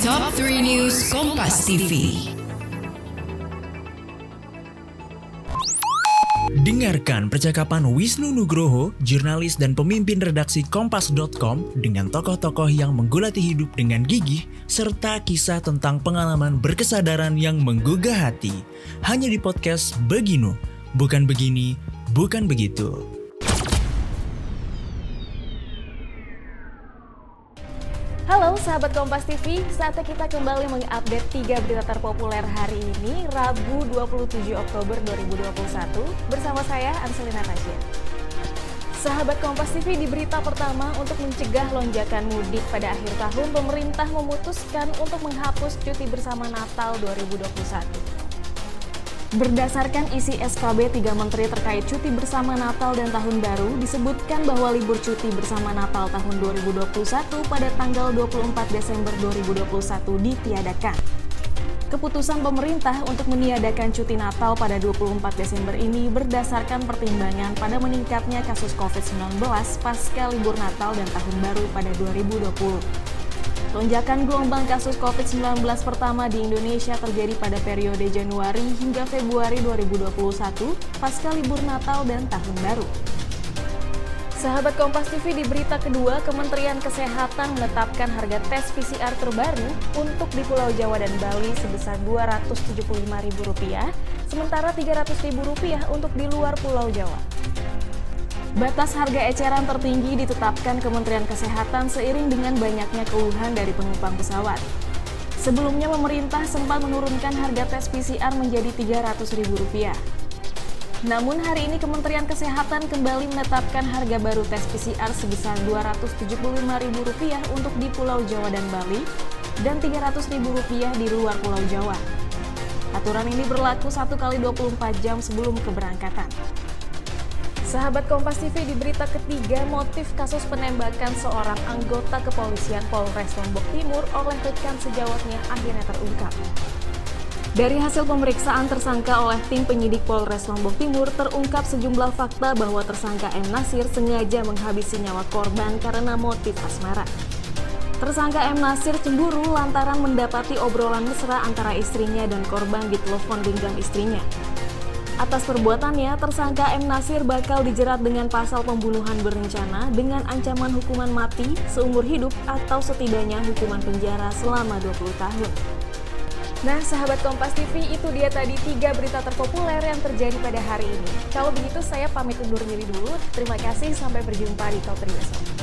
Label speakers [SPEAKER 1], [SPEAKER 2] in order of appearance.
[SPEAKER 1] Top 3 News Kompas TV.
[SPEAKER 2] Dengarkan percakapan Wisnu Nugroho, jurnalis dan pemimpin redaksi Kompas.com dengan tokoh-tokoh yang menggulati hidup dengan gigih serta kisah tentang pengalaman berkesadaran yang menggugah hati. Hanya di podcast Beginu, bukan begini, bukan begitu.
[SPEAKER 3] Halo sahabat Kompas TV, saatnya kita kembali mengupdate tiga berita terpopuler hari ini, Rabu 27 Oktober 2021, bersama saya Anselina Tasya. Sahabat Kompas TV di berita pertama untuk mencegah lonjakan mudik pada akhir tahun, pemerintah memutuskan untuk menghapus cuti bersama Natal 2021. Berdasarkan isi SKB tiga menteri terkait cuti bersama Natal dan Tahun Baru, disebutkan bahwa libur cuti bersama Natal tahun 2021 pada tanggal 24 Desember 2021 ditiadakan. Keputusan pemerintah untuk meniadakan cuti Natal pada 24 Desember ini berdasarkan pertimbangan pada meningkatnya kasus COVID-19 pasca libur Natal dan Tahun Baru pada 2020. Lonjakan gelombang kasus COVID-19 pertama di Indonesia terjadi pada periode Januari hingga Februari 2021 pasca libur Natal dan Tahun Baru. Sahabat Kompas TV di berita kedua, Kementerian Kesehatan menetapkan harga tes PCR terbaru untuk di Pulau Jawa dan Bali sebesar Rp275.000, sementara Rp300.000 untuk di luar Pulau Jawa. Batas harga eceran tertinggi ditetapkan Kementerian Kesehatan seiring dengan banyaknya keluhan dari penumpang pesawat. Sebelumnya pemerintah sempat menurunkan harga tes PCR menjadi Rp300.000. Namun hari ini Kementerian Kesehatan kembali menetapkan harga baru tes PCR sebesar Rp275.000 untuk di Pulau Jawa dan Bali dan Rp300.000 di luar Pulau Jawa. Aturan ini berlaku 1 kali 24 jam sebelum keberangkatan. Sahabat Kompas TV di berita ketiga, motif kasus penembakan seorang anggota kepolisian Polres Lombok Timur oleh rekan sejawatnya akhirnya terungkap. Dari hasil pemeriksaan tersangka oleh tim penyidik Polres Lombok Timur, terungkap sejumlah fakta bahwa tersangka M. Nasir sengaja menghabisi nyawa korban karena motif asmara. Tersangka M. Nasir cemburu lantaran mendapati obrolan mesra antara istrinya dan korban di telepon genggam istrinya. Atas perbuatannya, tersangka M. Nasir bakal dijerat dengan pasal pembunuhan berencana dengan ancaman hukuman mati seumur hidup atau setidaknya hukuman penjara selama 20 tahun. Nah, sahabat Kompas TV, itu dia tadi tiga berita terpopuler yang terjadi pada hari ini. Kalau begitu, saya pamit undur diri dulu. Terima kasih, sampai berjumpa di Top 3 besok.